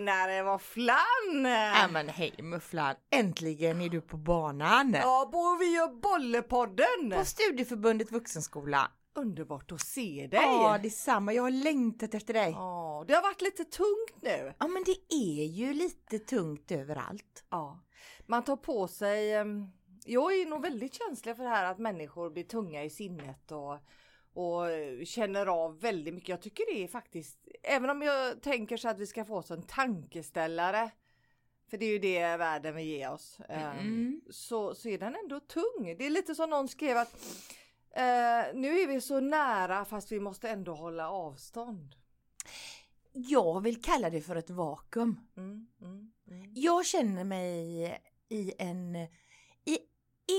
Tjenare Våfflan! Ja men hej Mufflan, äntligen är du på banan! Ja, bor vi gör Bollepodden! På Studieförbundet Vuxenskola. Underbart att se dig! Ja detsamma, jag har längtat efter dig. Ja, det har varit lite tungt nu. Ja men det är ju lite tungt överallt. Ja, man tar på sig ehm, jag är nog väldigt känslig för det här att människor blir tunga i sinnet och, och känner av väldigt mycket. Jag tycker det är faktiskt, även om jag tänker så att vi ska få oss en tankeställare, för det är ju det världen vill ge oss, ehm, mm. så, så är den ändå tung. Det är lite som någon skrev att uh, nu är vi så nära fast vi måste ändå hålla avstånd. Jag vill kalla det för ett vakuum. Mm, mm, mm. jag känner mig i en i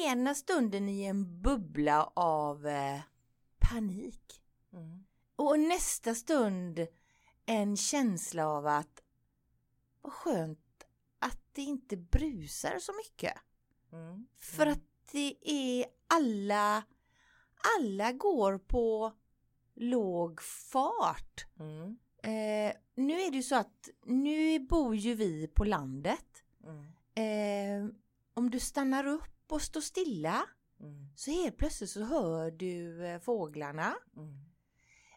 ena stunden i en bubbla av eh, panik. Mm. Och nästa stund en känsla av att vad skönt att det inte brusar så mycket. Mm. För mm. att det är alla, alla går på låg fart. Mm. Eh, nu är det ju så att nu bor ju vi på landet. Mm. Eh, om du stannar upp och stå stilla mm. så helt plötsligt så hör du eh, fåglarna. Mm.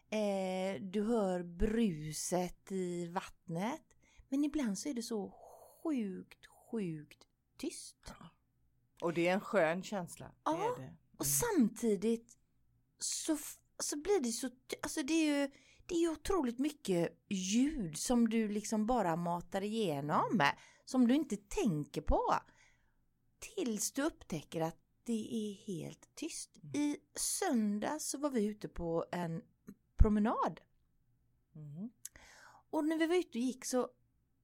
Eh, du hör bruset i vattnet. Men ibland så är det så sjukt, sjukt tyst. Ja. Och det är en skön känsla. Ja. Mm. och samtidigt så, så blir det så, alltså det är ju det är otroligt mycket ljud som du liksom bara matar igenom med, som du inte tänker på. Tills du upptäcker att det är helt tyst. Mm. I söndag så var vi ute på en promenad. Mm. Och när vi var ute och gick så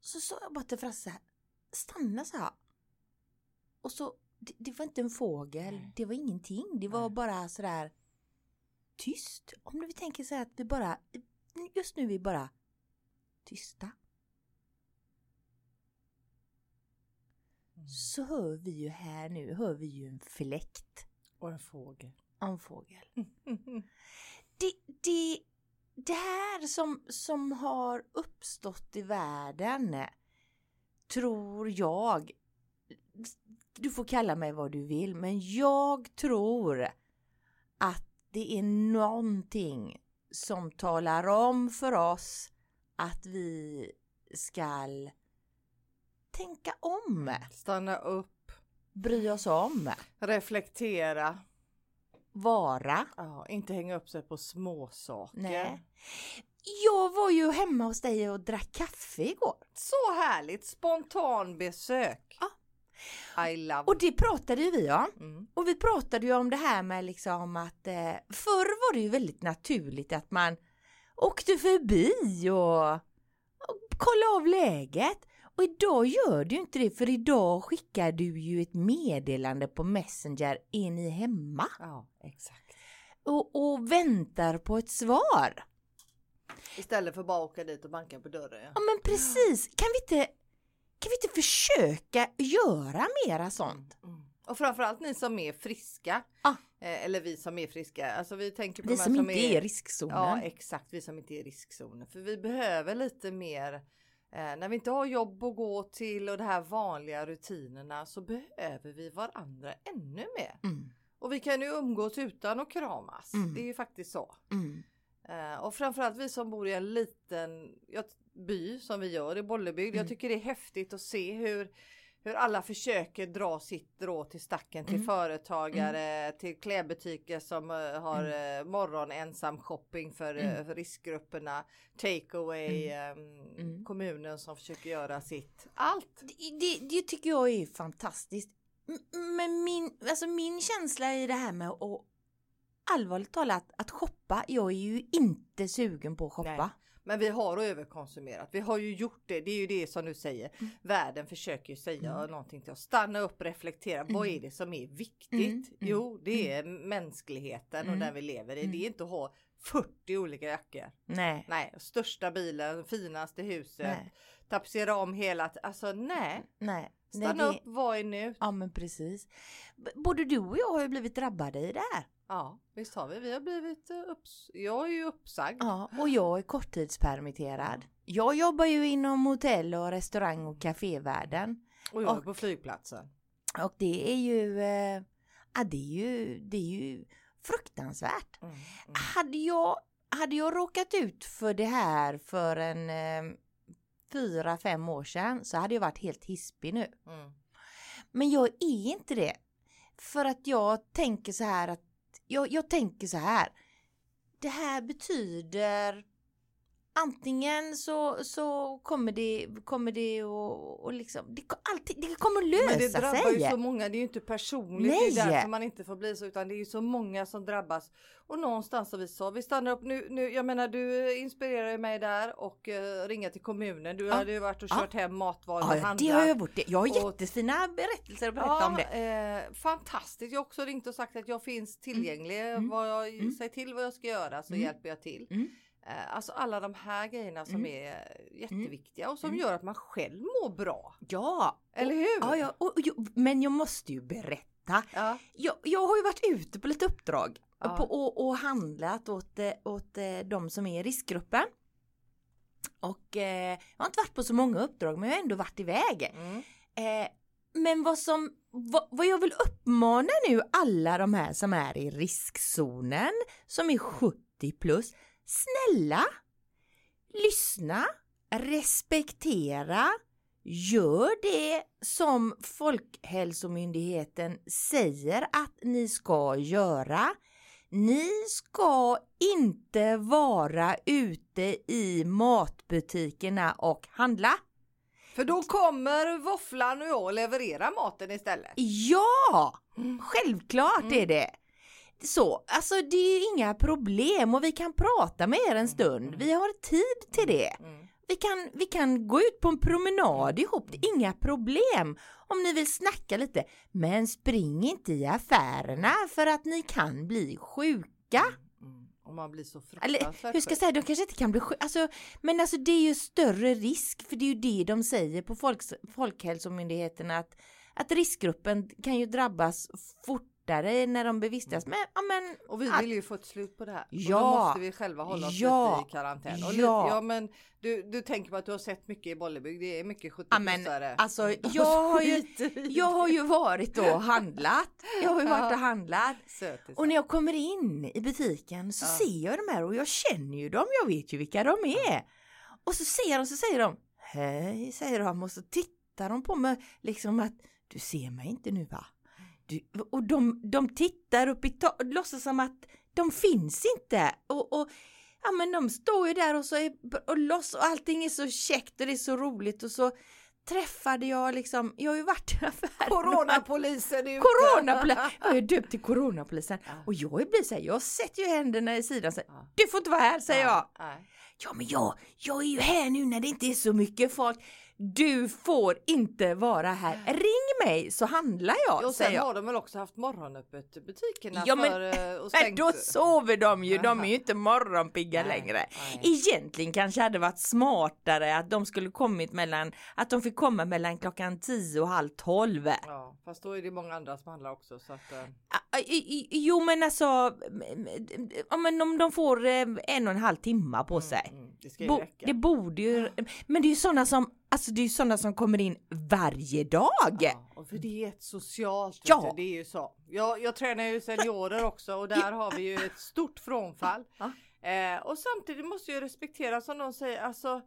så sa jag bara till Frasse stanna så här. Och så, det, det var inte en fågel, Nej. det var ingenting, det var Nej. bara sådär tyst. Om vi tänker så här att vi bara, just nu är vi bara tysta. Mm. så hör vi ju här nu, hör vi ju en fläkt. Och en fågel. en fågel. det, det, det här som, som har uppstått i världen tror jag, du får kalla mig vad du vill, men jag tror att det är någonting som talar om för oss att vi skall tänka om. Stanna upp. Bry oss om. Reflektera. Vara. Ja, inte hänga upp sig på småsaker. Nej. Jag var ju hemma hos dig och drack kaffe igår. Så härligt! Spontan besök. Ja. I love. Och det pratade ju vi om. Mm. Och vi pratade ju om det här med liksom att eh, förr var det ju väldigt naturligt att man åkte förbi och, och kollade av läget. Och idag gör du inte det för idag skickar du ju ett meddelande på Messenger, är ni hemma? Ja, exakt. Och, och väntar på ett svar. Istället för bara att åka dit och banka på dörren. Ja, ja men precis. Kan vi inte, kan vi inte försöka göra mera sånt? Mm, mm. Och framförallt ni som är friska. Ah. Eller vi som är friska. Alltså vi tänker på vi som, som inte är i riskzonen. Ja exakt, vi som inte är i riskzonen. För vi behöver lite mer när vi inte har jobb att gå till och de här vanliga rutinerna så behöver vi varandra ännu mer. Mm. Och vi kan ju umgås utan att kramas. Mm. Det är ju faktiskt så. Mm. Eh, och framförallt vi som bor i en liten by som vi gör i Bollebygd. Jag mm. tycker det är häftigt att se hur hur alla försöker dra sitt drå till stacken till mm. företagare, mm. till klädbutiker som uh, har mm. uh, morgon ensam shopping för, uh, för riskgrupperna, takeaway, um, kommunen som försöker göra sitt. Allt! Det, det, det, tycker jag är fantastiskt. Men min, alltså min känsla i det här med att allvarligt talat att shoppa, jag är ju inte sugen på att shoppa. Nej. Men vi har överkonsumerat. Vi har ju gjort det. Det är ju det som du säger. Mm. Världen försöker ju säga mm. någonting till oss. Stanna upp, reflektera. Mm. Vad är det som är viktigt? Mm. mm. Jo, det är mänskligheten och mm. den vi lever i. Det är inte att ha 40 olika jackor. Nej. Nej, största bilen, finaste huset, nej. tapetsera om hela, alltså nej. Nej. Stanna nej, det... upp, vad är nu? Ja men precis. Både du och jag har ju blivit drabbade i det här. Ja, visst har vi. Vi har blivit eh, upps... Jag är ju uppsagd. Ja, och jag är korttidspermitterad. Jag jobbar ju inom hotell och restaurang och kafévärlden. Och jag är på flygplatsen. Och det är ju, eh, ja, det är ju, det är ju fruktansvärt. Mm, mm. Hade, jag, hade jag råkat ut för det här för en eh, fyra, fem år sedan så hade jag varit helt hispig nu. Mm. Men jag är inte det. För att jag tänker så här att jag, jag tänker så här. Det här betyder antingen så, så kommer det, kommer det och, och liksom, det, alltid, det kommer lösa sig. Men det drabbar sig. ju så många, det är ju inte personligt, Nej. det är därför man inte får bli så, utan det är ju så många som drabbas. Och någonstans har vi sa, vi stannar upp nu, nu jag menar du inspirerar mig där och uh, ringa till kommunen. Du ja. hade ju varit och kört ja. hem matvaror ja, och handlat. det har jag gjort. Jag har jättefina berättelser att berätta ja, om det. Eh, fantastiskt, jag har också ringt och sagt att jag finns tillgänglig. Mm. Vad jag, mm. Säg till vad jag ska göra så mm. hjälper jag till. Mm. Eh, alltså alla de här grejerna som mm. är jätteviktiga och som mm. gör att man själv mår bra. Ja! Eller hur? Ja, ja och, och, men jag måste ju berätta. Ja. Jag, jag har ju varit ute på lite uppdrag ja. på, och, och handlat åt, eh, åt eh, de som är i riskgruppen. Och eh, jag har inte varit på så många uppdrag men jag har ändå varit iväg. Mm. Eh, men vad som vad, vad, jag vill uppmana nu alla de här som är i riskzonen som är 70 plus Snälla, lyssna, respektera, gör det som Folkhälsomyndigheten säger att ni ska göra. Ni ska inte vara ute i matbutikerna och handla. För då kommer våfflan och jag leverera maten istället. Ja, självklart mm. är det så, alltså det är inga problem och vi kan prata med er en stund. Mm. Vi har tid till det. Mm. Vi kan, vi kan gå ut på en promenad ihop, det är inga problem om ni vill snacka lite. Men spring inte i affärerna för att ni kan bli sjuka. Mm, och man blir så fruktansvärt Eller hur ska jag säga, de kanske inte kan bli sjuka. Alltså, men alltså det är ju större risk, för det är ju det de säger på Folks, Folkhälsomyndigheten att, att riskgruppen kan ju drabbas fort fortare när de bevistas. Men, ja, men, och vi vill ju få ett slut på det här. Ja. Och då måste vi själva hålla oss ja. lite i karantän. Och ja. ja men du, du tänker på att du har sett mycket i Bollebygd. Det är mycket 70 ja, Alltså jag har, ju, jag har ju varit och handlat. Jag har ju varit och handlat. Och när jag kommer in i butiken så ser jag de här och jag känner ju dem. Jag vet ju vilka de är. Och så ser de så säger de Hej säger de och så tittar de på mig liksom att du ser mig inte nu va? Och de, de tittar upp i taket, låtsas som att de finns inte. Och, och, ja men de står ju där och så är, och loss och allting är så käckt och det är så roligt och så träffade jag liksom, jag har ju varit i affären. Coronapolisen är ute. Coronapolisen, jag är döpt till coronapolisen. Ja. Och jag blir så här, jag sätter ju händerna i sidan så ja. du får inte vara här säger ja. jag. Ja men jag, jag är ju här nu när det inte är så mycket folk. Du får inte vara här. Ring mig så handlar jag. Och sen har de väl också haft morgonöppet butikerna. Ja men, för, och men då sover de ju. De är ju inte morgonpigga nej, längre. Nej. Egentligen kanske hade varit smartare att de skulle kommit mellan att de fick komma mellan klockan tio och halv tolv. Ja fast då är det många andra som handlar också. Så att, äh... Jo men alltså om de får eh, en och en halv timme på mm, sig. Mm, mm. Det, Bo det borde ju, men det är ju sådana som Alltså det är ju sådana som kommer in varje dag. Ja, för det är ett socialt, ja. det är ju så. Jag, jag tränar ju seniorer också och där har vi ju ett stort frånfall. Ja. Eh, och samtidigt måste jag respektera som de säger, alltså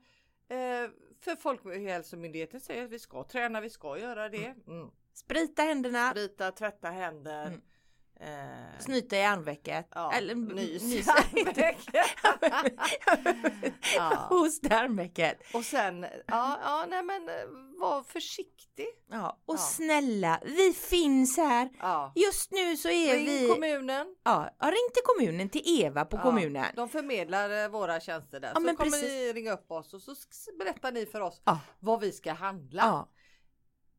eh, för Folkhälsomyndigheten säger att vi ska träna, vi ska göra det. Mm. mm. Sprita händerna. Sprita, tvätta händer. Mm. Eh, Snyta i armvecket. Ja, Eller nys i ja. Hosta armvecket. Och sen, ja, ja nej men var försiktig. Ja, och ja. snälla, vi finns här. Ja. Just nu så är ring vi... Ring kommunen. Ja, ring till kommunen, till Eva på kommunen. De förmedlar eh, våra tjänster där. så kommer precis. ni ringa upp oss och så berättar ni för oss vad vi ska handla.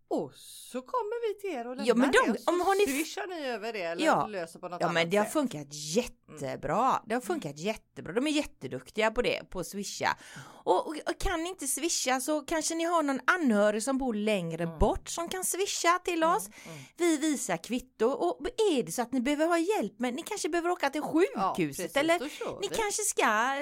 Och så kommer vi till er och lämnar Ja, men de- det. och så om har ni- swishar ni över det eller Ja. löser på något Ja annat men det har funkat jättebra. Det har funkat jättebra. De är jätteduktiga på det, på att swisha. Och, och, och kan ni inte swisha så kanske ni har någon anhörig som bor längre bort som kan swisha till oss. mm. Vi visar kvitto och är det så att ni behöver ha hjälp med, ni kanske behöver åka till Ja, sjukhuset precis, eller ni kanske ska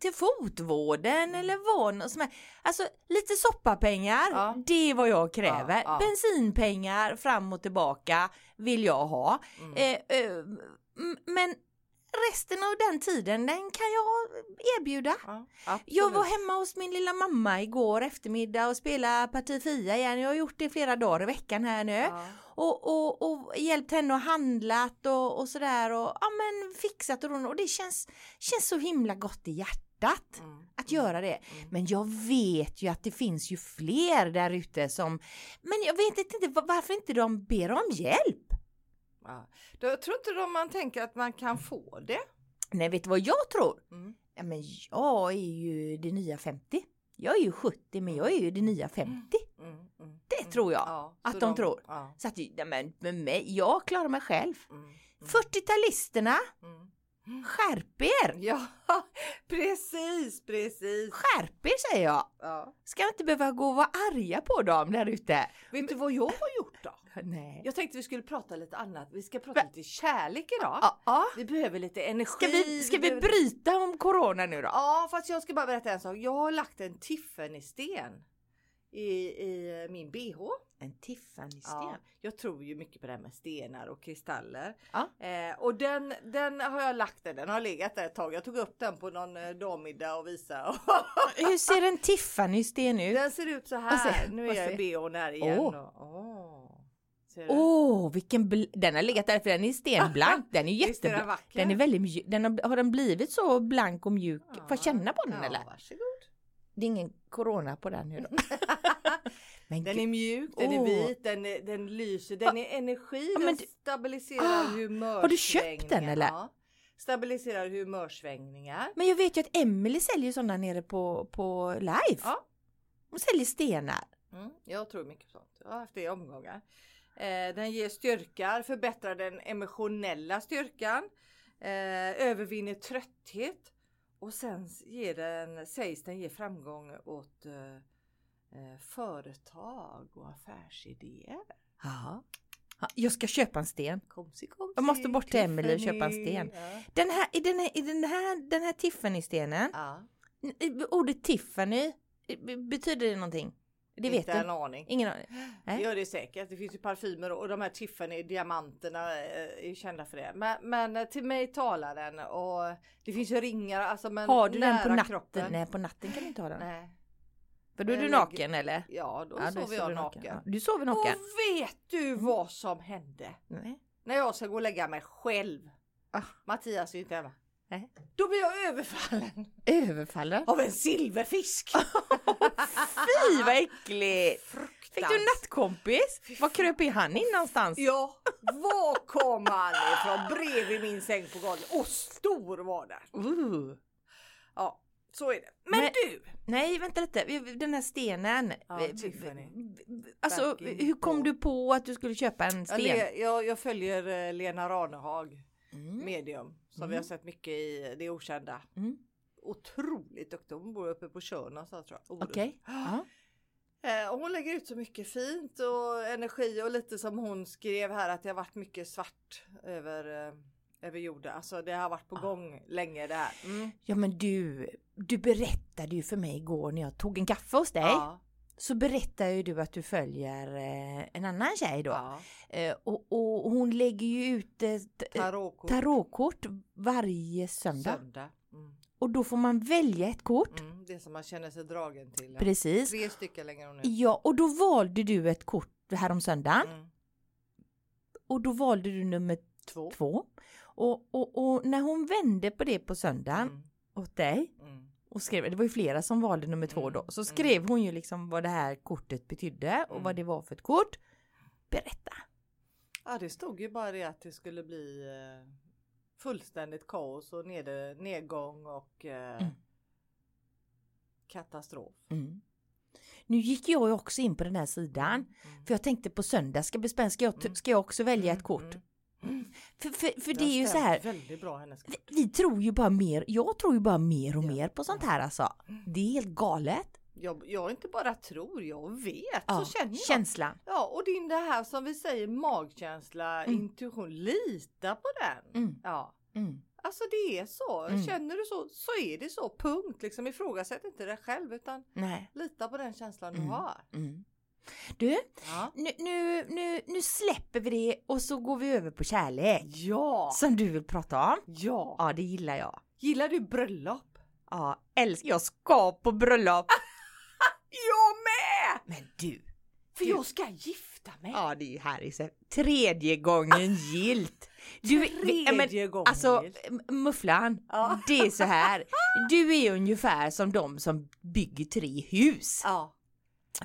till fotvården eller vad som är. Alltså lite soppapengar, Ja. det är vad jag kräver. Ja. Bensinpengar fram och tillbaka vill jag ha. Mm. Eh, eh, men resten av den tiden den kan jag erbjuda. Ja. Jag var hemma hos min lilla mamma igår eftermiddag och spelade parti Fia igen. Jag har gjort det flera dagar i veckan här nu. Ja. Och, och, och hjälpt henne och handlat och, och sådär och ja, men fixat och, och det känns, känns så himla gott i hjärtat Mm. att göra det. Mm. Men jag vet ju att det finns ju fler där ute som, men jag vet inte va- varför inte de ber om hjälp. Ja. Då tror inte de man tänker att man kan få det? Nej, vet du vad jag tror? Mm. Ja, men jag är ju det nya 50. Jag är ju 70 men jag är ju det nya 50. Mm. Mm. Det Mm. tror jag Ja, att så de tror. Ja. Så att, ja, men med mig, jag klarar mig själv. Mm. Mm. 40-talisterna, Mm. Skärp er! Ja, precis, precis. Skärp er säger jag! Ja. Ska inte behöva gå och vara arga på dem där ute. Vet du vad jag har gjort då? Nej. Jag tänkte vi skulle prata lite annat. Vi ska prata lite kärlek idag. Ja, ja. Vi behöver lite energi. Ska vi, ska vi bryta om corona nu då? Ja, fast jag ska bara berätta en sak. Jag har lagt en Tiffany-sten i, i min bh. En Tiffany-sten. Ja, jag tror ju mycket på det här med stenar och kristaller. Ja. Eh, och den, den har jag lagt där. Den har legat där ett tag. Jag tog upp den på någon eh, dammiddag och visade. Hur ser en Tiffany-sten ut? den ser ut så Vad ser- här. Nu är jag i bhn här igen. Åh. Ser du? Åh, vilken bl- den har legat där för den är stenblank. Den är jättebra. den är väldigt mjuk. Den har, har den blivit så blank och mjuk? Får jag känna på den ja, eller? Varsågod. Det är ingen corona på den nu då? Men Den är mjuk, den är Åh. vit, den, är, den lyser, den är energi, men den stabiliserar Ah, humörsvängningar. har du köpt den, eller? Ja. Stabiliserar humörsvängningar. men jag vet ju att Emily säljer sådana nere på, på live. Ja. Hon säljer stenar. Mm, jag tror mycket på sånt. Jag har haft det i omgångar. Eh, den ger styrka, förbättrar den emotionella styrkan, eh, övervinner trötthet och sen ger den, sägs den ge framgång åt eh, eh, företag och affärsidéer. Ja, Jag ska köpa en sten. Komsi, komsi, Jag måste bort till Emelie och köpa en sten. Ja. Den här, i den här, i den här, den här Tiffany-stenen, Ja, ordet Tiffany, betyder det någonting? Det vet inte du? en aning. Ingen aning. Det gör det säkert. Det finns ju parfymer och de här Tiffany diamanterna eh, är kända för det. Men, men eh, till mig talar den och det finns ju ringar alltså men Har du den på natten? kroppen. Nej, på natten kan du inte ha den. Nej. För då är du naken eller? Ja, då Ja, sover jag du naken. Ja, du sover naken? Och vet du vad som hände? Nej. När jag ska gå och lägga mig själv. Ah. Mattias är ju inte hemma. Nej. Då blir jag överfallen Överfallen? av en silverfisk. Fy vad äckligt! Fick du en nattkompis? Var kröp i han in någonstans? Ja, var kom han ifrån? Bredvid min säng på golvet. Och stor var den. Uh. Ja, så är det. Men, Men- du! Nej, vänta lite. Den här stenen. Ja, Eh, Tiffany. Alltså, Back in hur kom du på att du skulle köpa en Jag, sten? le- jag, jag följer eh, Lena Ranehag, Mm. medium, som Mm. vi har sett mycket i Det Okända. Mm. Otroligt duktig. Hon bor uppe på Tjörn någonstans tror jag. Okej. Ja. Eh, och hon lägger ut så mycket fint och energi och lite som hon skrev här att det har varit mycket svart över, över jorden. Alltså det har varit på Ah. gång länge det här. Mm. ja men du, du berättade ju för mig igår när jag tog en kaffe hos dig. Ja, Så berättade ju du att du följer eh, en annan tjej då. ja. Eh, och, och hon lägger ju ut Tarotkort. tarotkort varje söndag. Söndag. Mm. Och då får man välja ett kort. Mm. Det som man känner sig dragen till. Precis. Tre stycken längre nu. Ja, och då valde du ett kort här om söndagen. Mm. Och då valde du nummer Två. två. Och, och, och när hon vände på det på söndagen Mm. åt dig Mm. och skrev, det var ju flera som valde nummer två då, Mm, så mm. skrev hon ju liksom vad det här kortet betydde och vad det var för ett kort. Berätta! Ja det stod ju bara det att det skulle bli eh, fullständigt kaos och ned, nedgång och eh, Mm. katastrof. Mm. nu gick jag ju också in på den här sidan. Mm. För jag tänkte på söndag ska ska jag, ska jag också välja ett kort? Mm. För, för, för det är ju så här, bra, vi, vi, tror ju bara mer, jag tror ju bara mer och ja. mer på sånt här alltså. Det är helt galet. Jag, jag inte bara tror, jag vet. Ja, så känner jag. Känslan. Ja, och din det här som vi säger magkänsla, mm. intuition, lita på den. Mm. Ja. Mm. Alltså det är så. Mm. Känner du så, så är det så. Punkt. Liksom ifrågasätt inte det själv utan Nej. lita på den känslan du mm. har. Mm. Du, ja. nu, nu, nu, nu släpper vi det och så går vi över på kärlek. Ja! Som du vill prata om. Ja! Ja, det gillar jag. Gillar du bröllop? Ja, älskar. Jag ska på bröllop. jag med! Men du. För du. jag ska gifta mig. Ja, det är härligt. Tredje gången gilt. Du, Tredje gången. Alltså Mufflan, ja. det är så här. Du är ungefär som de som bygger tre hus. Ja.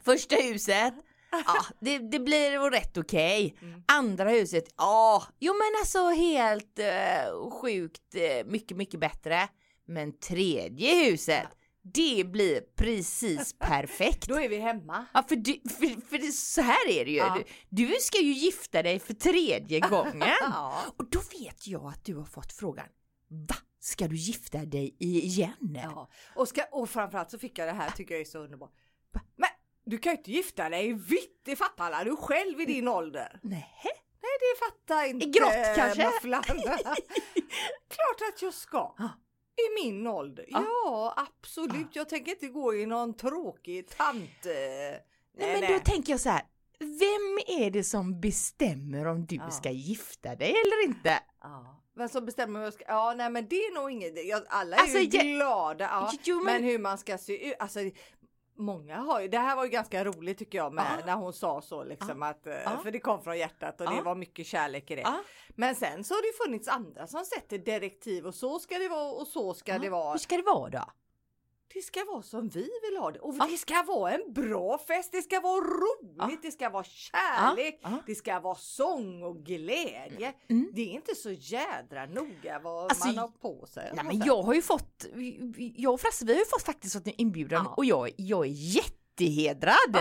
Första huset, ja det, det blir rätt okej. Okay. Mm. Andra huset, ja, jo men alltså helt uh, sjukt uh, mycket, mycket bättre. Men tredje huset, ja. Det blir precis perfekt. Då är vi hemma. Ja, för, du, för, för så här är det ju. Ja. Du, du, ska ju gifta dig för tredje gången. ja. Och då vet jag att du har fått frågan. Va? Ska du gifta dig igen? Ja, och, ska, och framförallt så fick jag det här tycker jag är så underbart. Men du kan ju inte gifta dig i vitt, det fattar alla du själv i din ålder. Nej. Nej, det fattar inte. Grått kanske? Klart att jag ska. I min ålder? Ja, ja absolut. Ja. Jag tänker inte gå i någon tråkig tant... Nej, nej men nej. då tänker jag så här. Vem är det som bestämmer om du ska gifta dig eller inte? Vem som bestämmer om jag ska... Ja, nej men det är nog inget... Alla är alltså, ju jag... glada. Ja. Jo, men... men... hur man ska se ut. Alltså, Många har ju, det här var ju ganska roligt tycker jag med ah. när hon sa så liksom ah. att, ah. för det kom från hjärtat och det var mycket kärlek i det. Men sen så har det funnits andra som sätter direktiv och så ska det vara och så ska det vara. Hur ska det vara då? Det ska vara som vi vill ha det och det ska vara en bra fest. Det ska vara roligt. Det ska vara kärlek. Det ska vara sång och glädje. Mm. Det är inte så jädra noga vad alltså, man har på sig. Nej, men jag har ju fått, jag och Frasse vi har ju fått faktiskt fått en inbjudan och jag, jag är jättehedrad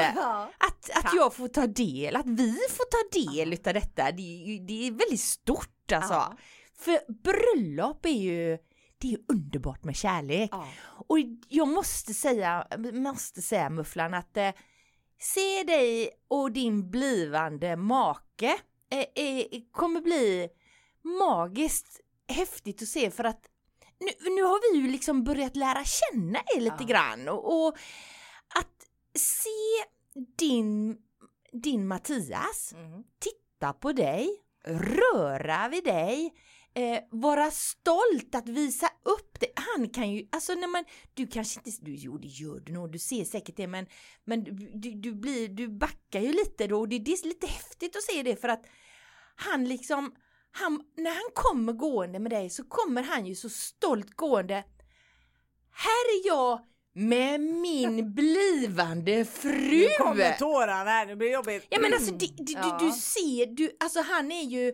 att, att jag får ta del, att vi får ta del utav detta. Det, det är väldigt stort alltså. För bröllop är ju det är underbart med kärlek. Ja. Och jag måste säga, måste säga Mufflan att eh, se dig och din blivande make eh, eh, kommer bli magiskt häftigt att se för att nu, nu har vi ju liksom börjat lära känna er lite ja. grann och, och, att se din, din Mattias mm. titta på dig, röra vid dig, eh, vara stolt att visa upp det. Han kan ju, alltså när man, du kanske inte, du, jo det gör du nog, du ser säkert det men, men du, du blir, du backar ju lite då och det, det är lite häftigt att se det för att han liksom, han, när han kommer gående med dig så kommer han ju så stolt gående. Här är jag med min blivande fru! Nu kommer tårarna här, det blir jobbigt. Ja men alltså det, det, ja. du, du ser, du, alltså han är ju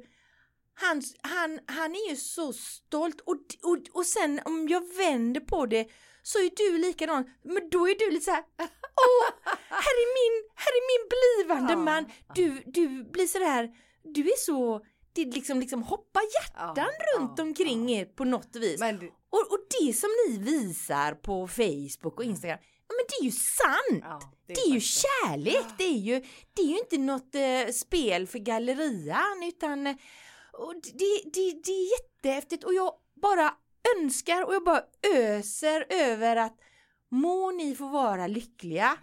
han, han, han är ju så stolt och, och, och sen om jag vänder på det så är du likadan, men då är du lite så här, åh, här är min, här är min blivande ja. man. Du, du blir sådär, du är så, det liksom, liksom hoppar hjärtan ja, runt ja, omkring er på något vis. Du... Och, och det som ni visar på Facebook och. Instagram, Ja, men det är ju sant! Ja, det, är det är ju kärlek, det är ju, det är ju inte något eh, spel för gallerian utan och det, det, det är jättehäftigt och jag bara önskar och jag bara öser över att må ni få vara lyckliga.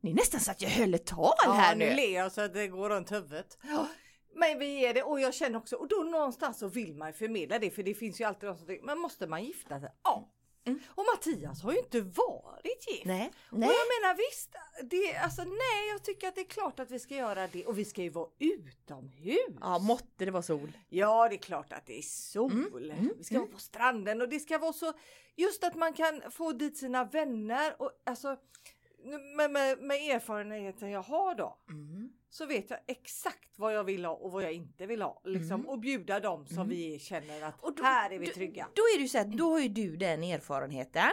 Det är nästan så att jag höll ett tal ja, här nu. Ja, nu ler jag så att det går runt huvudet. Ja. Men vi är det och jag känner också och då någonstans så vill man förmedla det för det finns ju alltid de som tänker, men måste man gifta sig? Ja, Mm. Och Mattias har ju inte varit gift. Nej. nej. Och jag menar visst, det, alltså, nej jag tycker att det är klart att vi ska göra det och vi ska ju vara utomhus. Ja, måtte det vara sol. Ja, det är klart att det är sol. Mm. Mm. Vi ska mm. vara på stranden och det ska vara så just att man kan få dit sina vänner och alltså med, med, med erfarenheten jag har då. Mm så vet jag exakt vad jag vill ha och vad jag inte vill ha. Liksom, mm. Och bjuda dem som mm. vi känner att då, här är vi trygga. Då, då är det så att då har ju du den erfarenheten.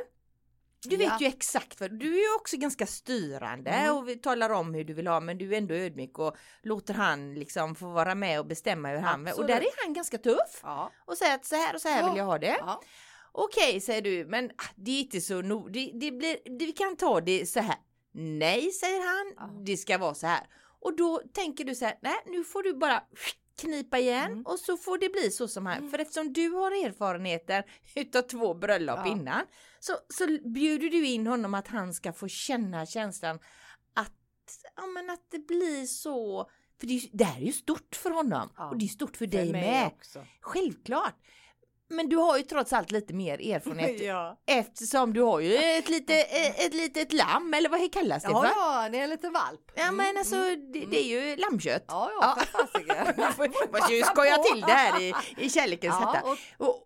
Du vet ja. ju exakt vad, du är ju också ganska styrande mm. och vi talar om hur du vill ha men du är ändå ödmjuk och låter han liksom få vara med och bestämma hur han vill. Och där är han ganska tuff ja. och säger att så här och så här ja. vill jag ha det. Ja. Okej säger du men ah, det är inte så no det, det blir, det, vi kan ta det så här. Nej säger han, det ska vara så här. Och då tänker du så här, nej nu får du bara knipa igen mm. och så får det bli så som här. Mm. För eftersom du har erfarenheter utav två bröllop ja. innan så, så bjuder du in honom att han ska få känna känslan att, ja, men att det blir så för det, det här är ju stort för honom ja. och det är stort för, för dig med. Också. Självklart. Men du har ju trots allt lite mer erfarenhet ja. eftersom du har ju ett, lite, ett litet lamm eller vad kallas det för? Ja, det är en liten valp. Ja men mm, alltså mm, det, det, är ju lammkött. Ja, ja, för fasiken. måste ju skoja till det här i, i kärlekens ja, hetta. Och,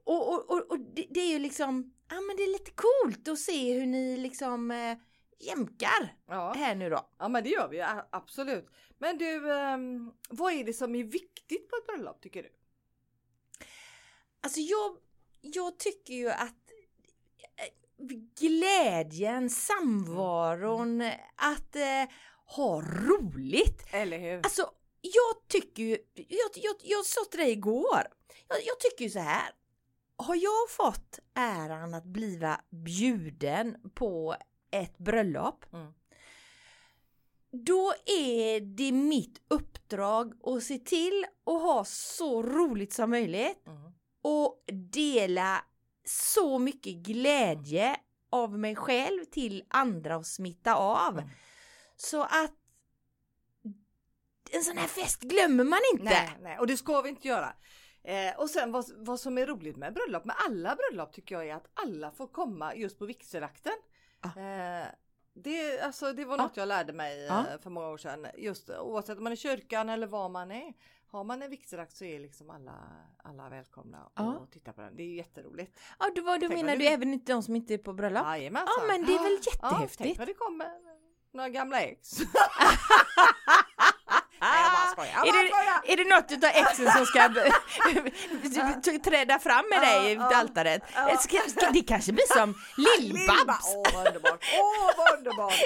och, och, och, och det, det, är ju liksom, ja men det är lite coolt att se hur ni liksom äh, jämkar ja. här nu då. Ja men det gör vi absolut. Men du, um, vad är det som är viktigt på ett bröllop tycker du? Alltså jag, jag tycker ju att eh, glädjen, samvaron, mm. att eh, ha roligt. Eller hur? Alltså jag tycker ju, jag, jag, jag sa till dig igår, jag, jag tycker ju så här. Har jag fått äran att bliva bjuden på ett bröllop mm. Då är det mitt uppdrag att se till att ha så roligt som möjligt. Mm och dela så mycket glädje av mig själv till andra och smitta av. Mm. Så att en sån här fest glömmer man inte. Nej, nej. och det ska vi inte göra. Eh, och sen vad, vad som är roligt med bröllop, med alla bröllop tycker jag är att alla får komma just på vigselakten. Ah. Eh, det, alltså, det var något ah. jag lärde mig ah. för många år sedan. Just oavsett om man är i kyrkan eller var man är har man en vigselakt så är liksom alla, alla välkomna ja. och titta på den. Det är jätteroligt. Ja, du, vad, du menar du även inte de som inte är på bröllop? Jajamensan. Ja, men det är väl jättehäftigt. Ja, tänk vad det kommer några gamla ex. Nej, jag bara skojar. Jag bara är, skojar. det, är det något utav exen som ska träda fram med dig i altaret? Det kanske blir som Lill-Babs. Åh, vad underbart. Åh, vad underbart.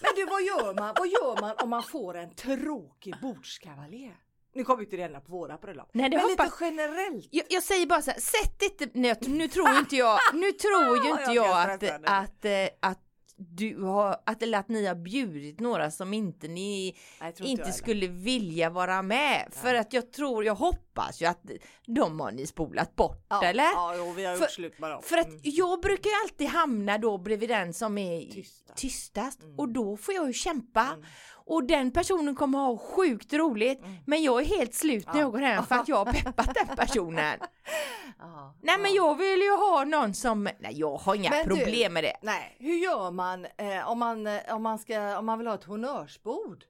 Men du, vad gör man? Vad gör man om man får en tråkig bordskavaljer? Nu kommer vi inte det på våra bröllop. Nej, det men hoppas... lite generellt. Jag, jag, säger bara så här, sätt inte, nu, nu tror inte jag, nu tror ju inte jag att, att, att, eh, att du har, att, eller att ni har bjudit några som inte ni Nej, inte, inte skulle vilja vara med. Ja. För att jag tror, jag hoppas ju att de har ni spolat bort ja, eller? Ja, jo, vi har gjort för, slut med dem. För att mm. jag brukar ju alltid hamna då bredvid den som är tystast, tystast mm. och då får jag ju kämpa. Mm och den personen kommer ha sjukt roligt mm. men jag är helt slut när jag går hem för att jag har peppat den personen. ja, nej men jag vill ju ha någon som, nej jag har inga men problem du, med det. Nej, hur gör man eh, om, man eh, om, man ska, om man vill ha ett honnörsbord?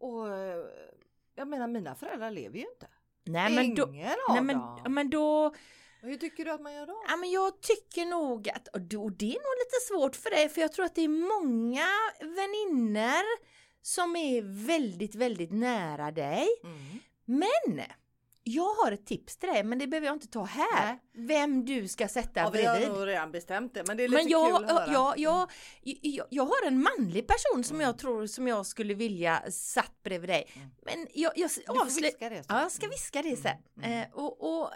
Och eh, jag menar mina föräldrar lever ju inte. Nej men då, nej, men, men då hur tycker du att man gör då? Ja, men jag tycker nog att, och det är nog lite svårt för dig, för jag tror att det är många vänner som är väldigt, väldigt nära dig. Mm. Men jag har ett tips till dig men det behöver jag inte ta här. Nej. Vem du ska sätta ja, bredvid. Vi har nog redan bestämt det men det är lite men jag, kul att höra. Jag, jag, jag, jag har en manlig person som mm. jag tror som jag skulle vilja satt bredvid dig. Mm. Men jag, jag avslöjar. Ja, jag ska viska det sen. Mm. mm. Eh, och, och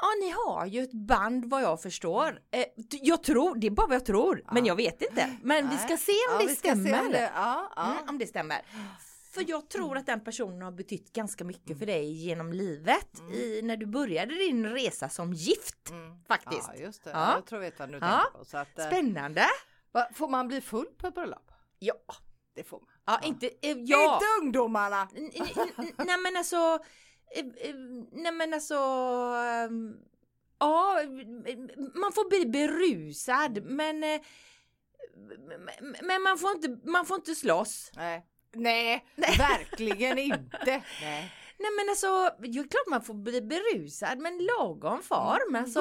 Ja, ni har ju ett band vad jag förstår. Mm. Eh, jag tror, det är bara vad jag tror, ja. men jag vet inte. Men Nej. vi ska se om ja, det stämmer. Om det, ja, mm, om det stämmer. För jag tror att den personen har betytt ganska mycket för dig genom livet mm. i, när du började din resa som gift. Mm. Faktiskt. Ja, just det. Ja. Jag tror jag vet vad du tänker på. Så att, eh, Spännande. Får man bli full på ett bröllop? Ja. Det får man. Ja, Inte, eh, ja. inte ungdomarna! Nej men alltså nej men alltså ehm, Ja, man får bli berusad men eh, men man får inte, man får inte slåss. Nej, Nej, Nej. verkligen inte. Nej. Nej men alltså, det är klart man får bli berusad men lagom form. Mm, alltså,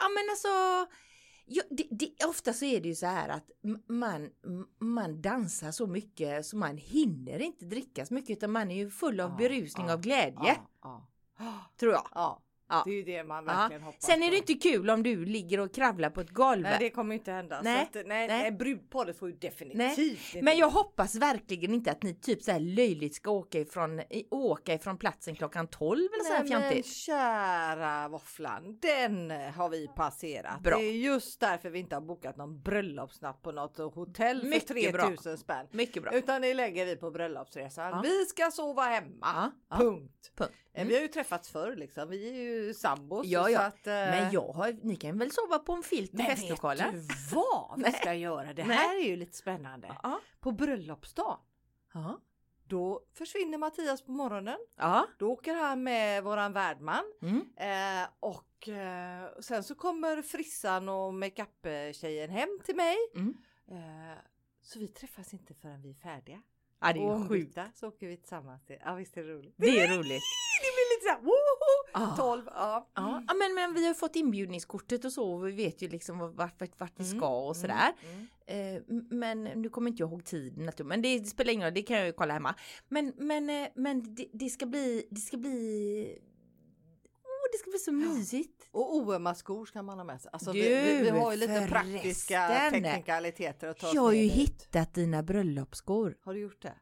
ja men alltså Ja, det, det, ofta så är det ju så här att man, man dansar så mycket så man hinner inte dricka så mycket utan man är ju full av ja, berusning ja, av glädje. Ja, Tror jag. Ja. Det är ju det man verkligen ja. hoppas Sen är det inte kul om du ligger och kravlar på ett golv. Nej det kommer inte hända. Nej. Att, nej, nej. brudparet får ju definitivt nej. Men jag hoppas verkligen inte att ni typ så här löjligt ska åka ifrån, åka ifrån platsen klockan 12 eller så här fjantigt. Men kära våfflan, den har vi passerat. Bra. Det är just därför vi inte har bokat någon bröllopsnatt på något hotell för Mycket 3000 bra. spänn. Mycket bra. Utan det lägger vi på bröllopsresan. Ja. Vi ska sova hemma. Punkt. Punkt. Eh, mm. Vi har ju träffats förr liksom. Vi är ju sambos. Ja, ja. Att, uh... Men jag har, ni kan väl sova på en filt i festlokalen? Men vet du vad vi ska göra? Det här är ju lite spännande. Ja. På bröllopsdagen. Ja. Då försvinner Mattias på morgonen. Ja. Då åker han med våran värdman. Mm. Eh, och eh, sen så kommer frissan och makeup-tjejen hem till mig. Mm. Eh, så vi träffas inte förrän vi är färdiga. Ja det är och sjukt. så åker vi tillsammans. Till. Ja visst är det roligt. Det är roligt. det blir lite såhär woho! Ah. 12. Ja. Ja. ja men, men vi har fått inbjudningskortet och så och vi vet ju liksom vart, vart, vart vi mm, ska och mm, sådär. Mm, mm. Eh, men nu kommer inte jag ihåg tiden. Men det, spelar ingen roll, det kan jag ju kolla hemma. Men, men, eh, men det, det ska bli, det ska bli det ska bli så mysigt. Och oömma skor ska man ha med sig. Alltså, du, vi, vi, har ju lite praktiska teknikaliteter att ta Jag har ju hittat dina bröllopsskor. Har du gjort det?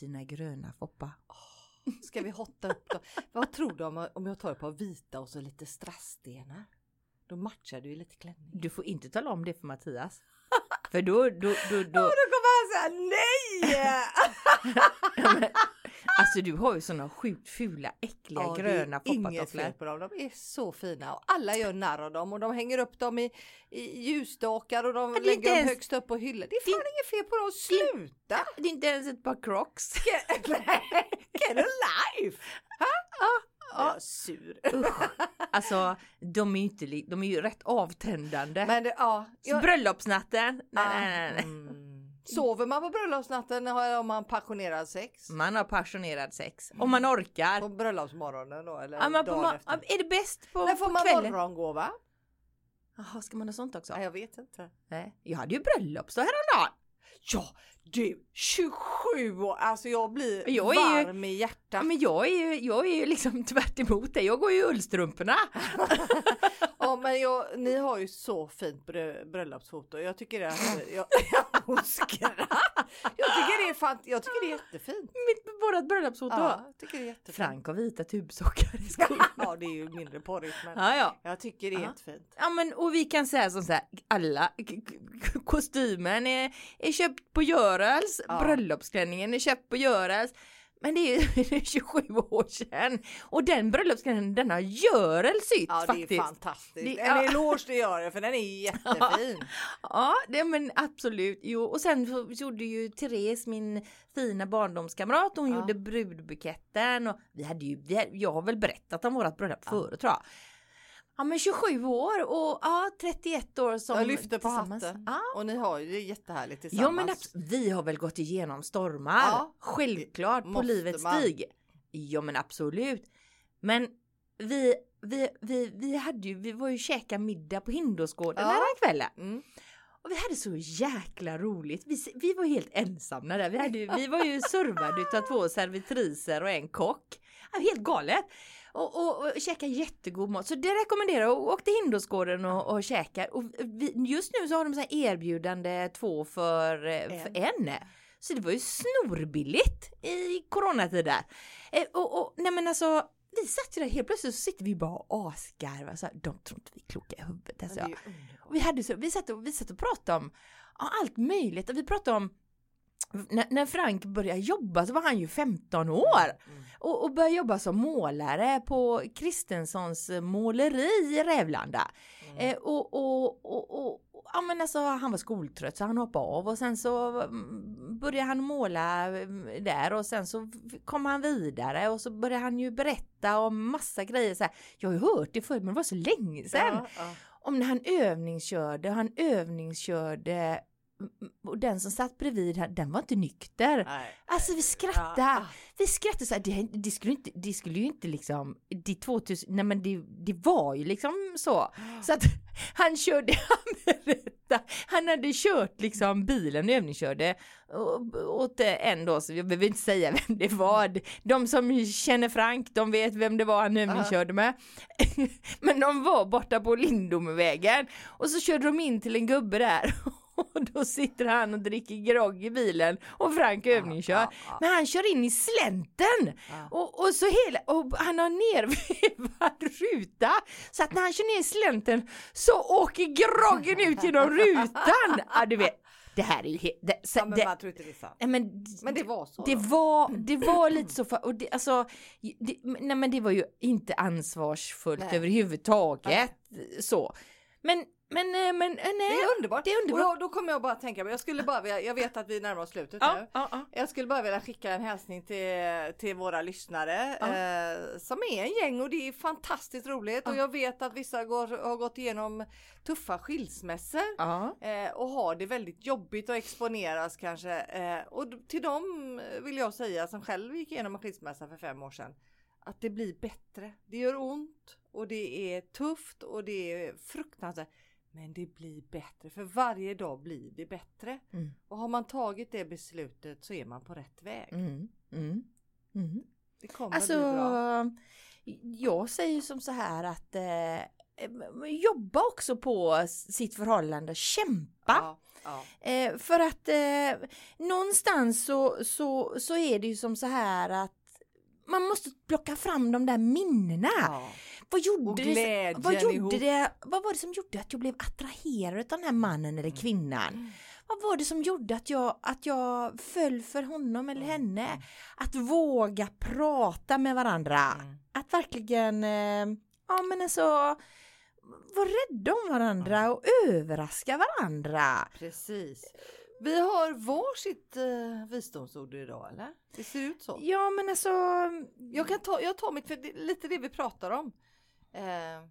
Dina gröna Foppa. Oh, ska vi hotta upp dem? Vad tror du om, om jag tar ett par vita och så lite strassstenar? Då matchar du ju lite klänning. Du får inte tala om det för Mattias. För då, då, då, då... Ja, då kommer han säga nej! Alltså du har ju såna sjukt fula äckliga ja, gröna foppatofflor. på dem. De är så fina och alla gör narr av dem och de hänger upp dem i, i ljusstakar och de lägger ens... dem högst upp på hyllor. Det är fan det... inget fel på dem. Sluta! Det är inte ens ett par crocs. Get, get a life! Ha? Ja. Sur. Usch. Alltså de är ju inte, de är ju rätt avtändande. Men det, ja, jag... Bröllopsnatten. Nej, nej, nej. nej. Mm. Sover man på bröllopsnatten eller har man passionerad sex? Man har passionerad sex. Om man orkar. På bröllopsmorgonen då? Eller ja, men på ma- efter? Är det bäst på, När får på man kvällen? morgongåva? Jaha, ska man ha sånt också? Ja, jag vet inte. Nej. Jag hade ju bröllopsdag häromdagen. Ja, du 27 år, alltså jag blir jag varm ju, i hjärtat. Men jag är ju, jag är ju liksom tvärt emot dig. Jag går ju i ullstrumporna. ja men jag, ni har ju så fint bröllopsfoto. Jag tycker det är, jag, hon skrattar. Jag tycker det är fant jag tycker det är jättefint. Mitt, vårat bröllopsfoto. Ja, jag tycker det är jättefint. Frank har vita tubsockar i skorna. ja det är ju mindre porrigt men ja, ja. jag tycker det är ja. jättefint. Ja men och vi kan säga som så här, alla kostymen är, är köpt på Görels, bröllopsklänningen är köpt på Görels. Men det är ju 27 år sedan. Och den bröllopsklänningen den har Görel sytt ja, faktiskt. Ja det är fantastiskt. Det, en ja. eloge till Görel för den är jättefin. ja det, men absolut. Jo. Och sen så gjorde ju Therese min fina barndomskamrat hon ja. gjorde brudbuketten. Och vi hade ju, vi, jag har väl berättat om vårat bröllop ja. förut tror jag. Ja men 27 år och ja 31 år som Jag lyfter på hatten. Ja. Och ni har ju det jättehärligt tillsammans. Ja men vi har väl gått igenom stormar. Ja. Självklart på livets man. stig. Ja men absolut. Men vi, vi, vi, vi hade ju, vi var ju käka middag på Hindåsgården ja. den här kvällen. Mm. Och vi hade så jäkla roligt. Vi, vi var helt ensamma där. Vi, hade, vi var ju servade av två servitriser och en kock. Helt galet och, och, och käkar jättegod mat. Så det rekommenderar jag. Åk till Hindåsgården och, och käka. Och vi, just nu så har de så erbjudande två för, eh, en. för en. Så det var ju snorbilligt i coronatider. Eh, och, och nej men alltså vi satt ju där helt plötsligt så sitter vi bara och asgarvar. Så här, de tror inte vi är kloka i huvudet. Alltså. vi, hade så, vi, satt och, vi satt och pratade om ja, allt möjligt. Och vi pratade om när, när, Frank började jobba så var han ju 15 år mm. och, och började jobba som målare på Kristenssons måleri i Rävlanda. Mm. Eh, och, och, och, och, ja men alltså han var skoltrött så han hoppade av och sen så mm, började han måla mm, där och sen så kom han vidare och så började han ju berätta om massa grejer så här. Jag har ju hört det förut men det var så länge sedan. Ja, ja. Om när han övningskörde, han övningskörde och den som satt bredvid, den var inte nykter. Nej. Alltså vi skrattade. Ja. Vi skrattade så här, det, det, skulle inte, det skulle ju inte liksom, det 2000, nej men det, det var ju liksom så. Så att han körde, han berättade han hade kört liksom bilen, övningskörde åt en då, så jag behöver inte säga vem det var. De som känner Frank, de vet vem det var han övningskörde med. Men de var borta på Lindomevägen och så körde de in till en gubbe där och då sitter han och dricker grogg i bilen och Frank övningskör. Ja, ja. Men han kör in i slänten och, och, så hela, och han har nervevad ruta så att när han kör ner i slänten så åker groggen ut genom rutan. Ja, du vet, det här är ju helt... Det, ja, men det, man tror inte det är sant. Men, men det var så. Det var, det var lite så, för, och det, alltså, det, nej men det var ju inte ansvarsfullt nej. överhuvudtaget. Nej. Så. Men men, eh, men eh, nej. Det är underbart. Det är underbart. Och då, då kommer jag bara att tänka, jag skulle bara vilja, jag vet att vi närmar oss slutet ja, nu. Ja, ja. Jag skulle bara vilja skicka en hälsning till, till våra lyssnare eh, som är en gäng och det är fantastiskt roligt och jag vet att vissa går, har gått igenom tuffa skilsmässor eh, och har det väldigt jobbigt att exponeras kanske. Eh, och till dem vill jag säga som själv gick igenom en skilsmässa för fem år sedan att det blir bättre. Det gör ont och det är tufft och det är fruktansvärt. Men det blir bättre, för varje dag blir det bättre. Mm. Och har man tagit det beslutet så är man på rätt väg. Mm. Mm. mm. Det kommer alltså, bli bra. Jag säger som så här att eh, jobba också på sitt förhållande, kämpa. Ja, ja. Eh, för att eh, någonstans så, så, så är det ju som så här att man måste plocka fram de där minnena. Ja. Vad gjorde, det, vad, gjorde det, vad var det som gjorde att jag blev attraherad av den här mannen eller mm. kvinnan? Mm. Vad var det som gjorde att jag, att jag föll för honom eller mm. henne? Mm. Att våga prata med varandra. Att verkligen, eh, ja men alltså vara rädda om varandra och överraska varandra. Precis. Vi har varsitt eh, visdomsord idag eller? Det ser ut så. Ja men alltså. Jag kan ta, jag tar mitt, för det, lite det vi pratar om. Eh,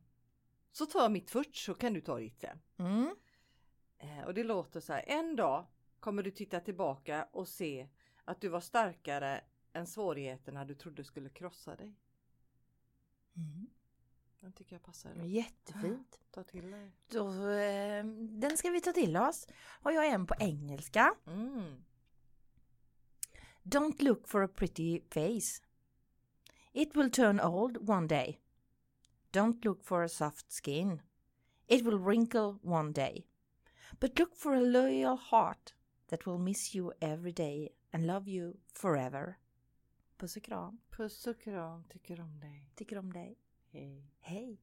så tar jag mitt först så kan du ta ditt sen. Mm. Eh, och det låter så här. En dag kommer du titta tillbaka och se att du var starkare än svårigheterna du trodde skulle krossa dig. Mm. Den tycker jag passar. Jättefint. Ta till dig. Då, eh, den ska vi ta till oss. Har jag en på engelska. Mm. Don't look for a pretty face. It will turn old one day. Don't look for a soft skin. It will wrinkle one day. But look for a loyal heart that will miss you every day and love you forever. Puss och kram. Puss och kram. Tycker om dig. Tycker om dig. Hej. Hej.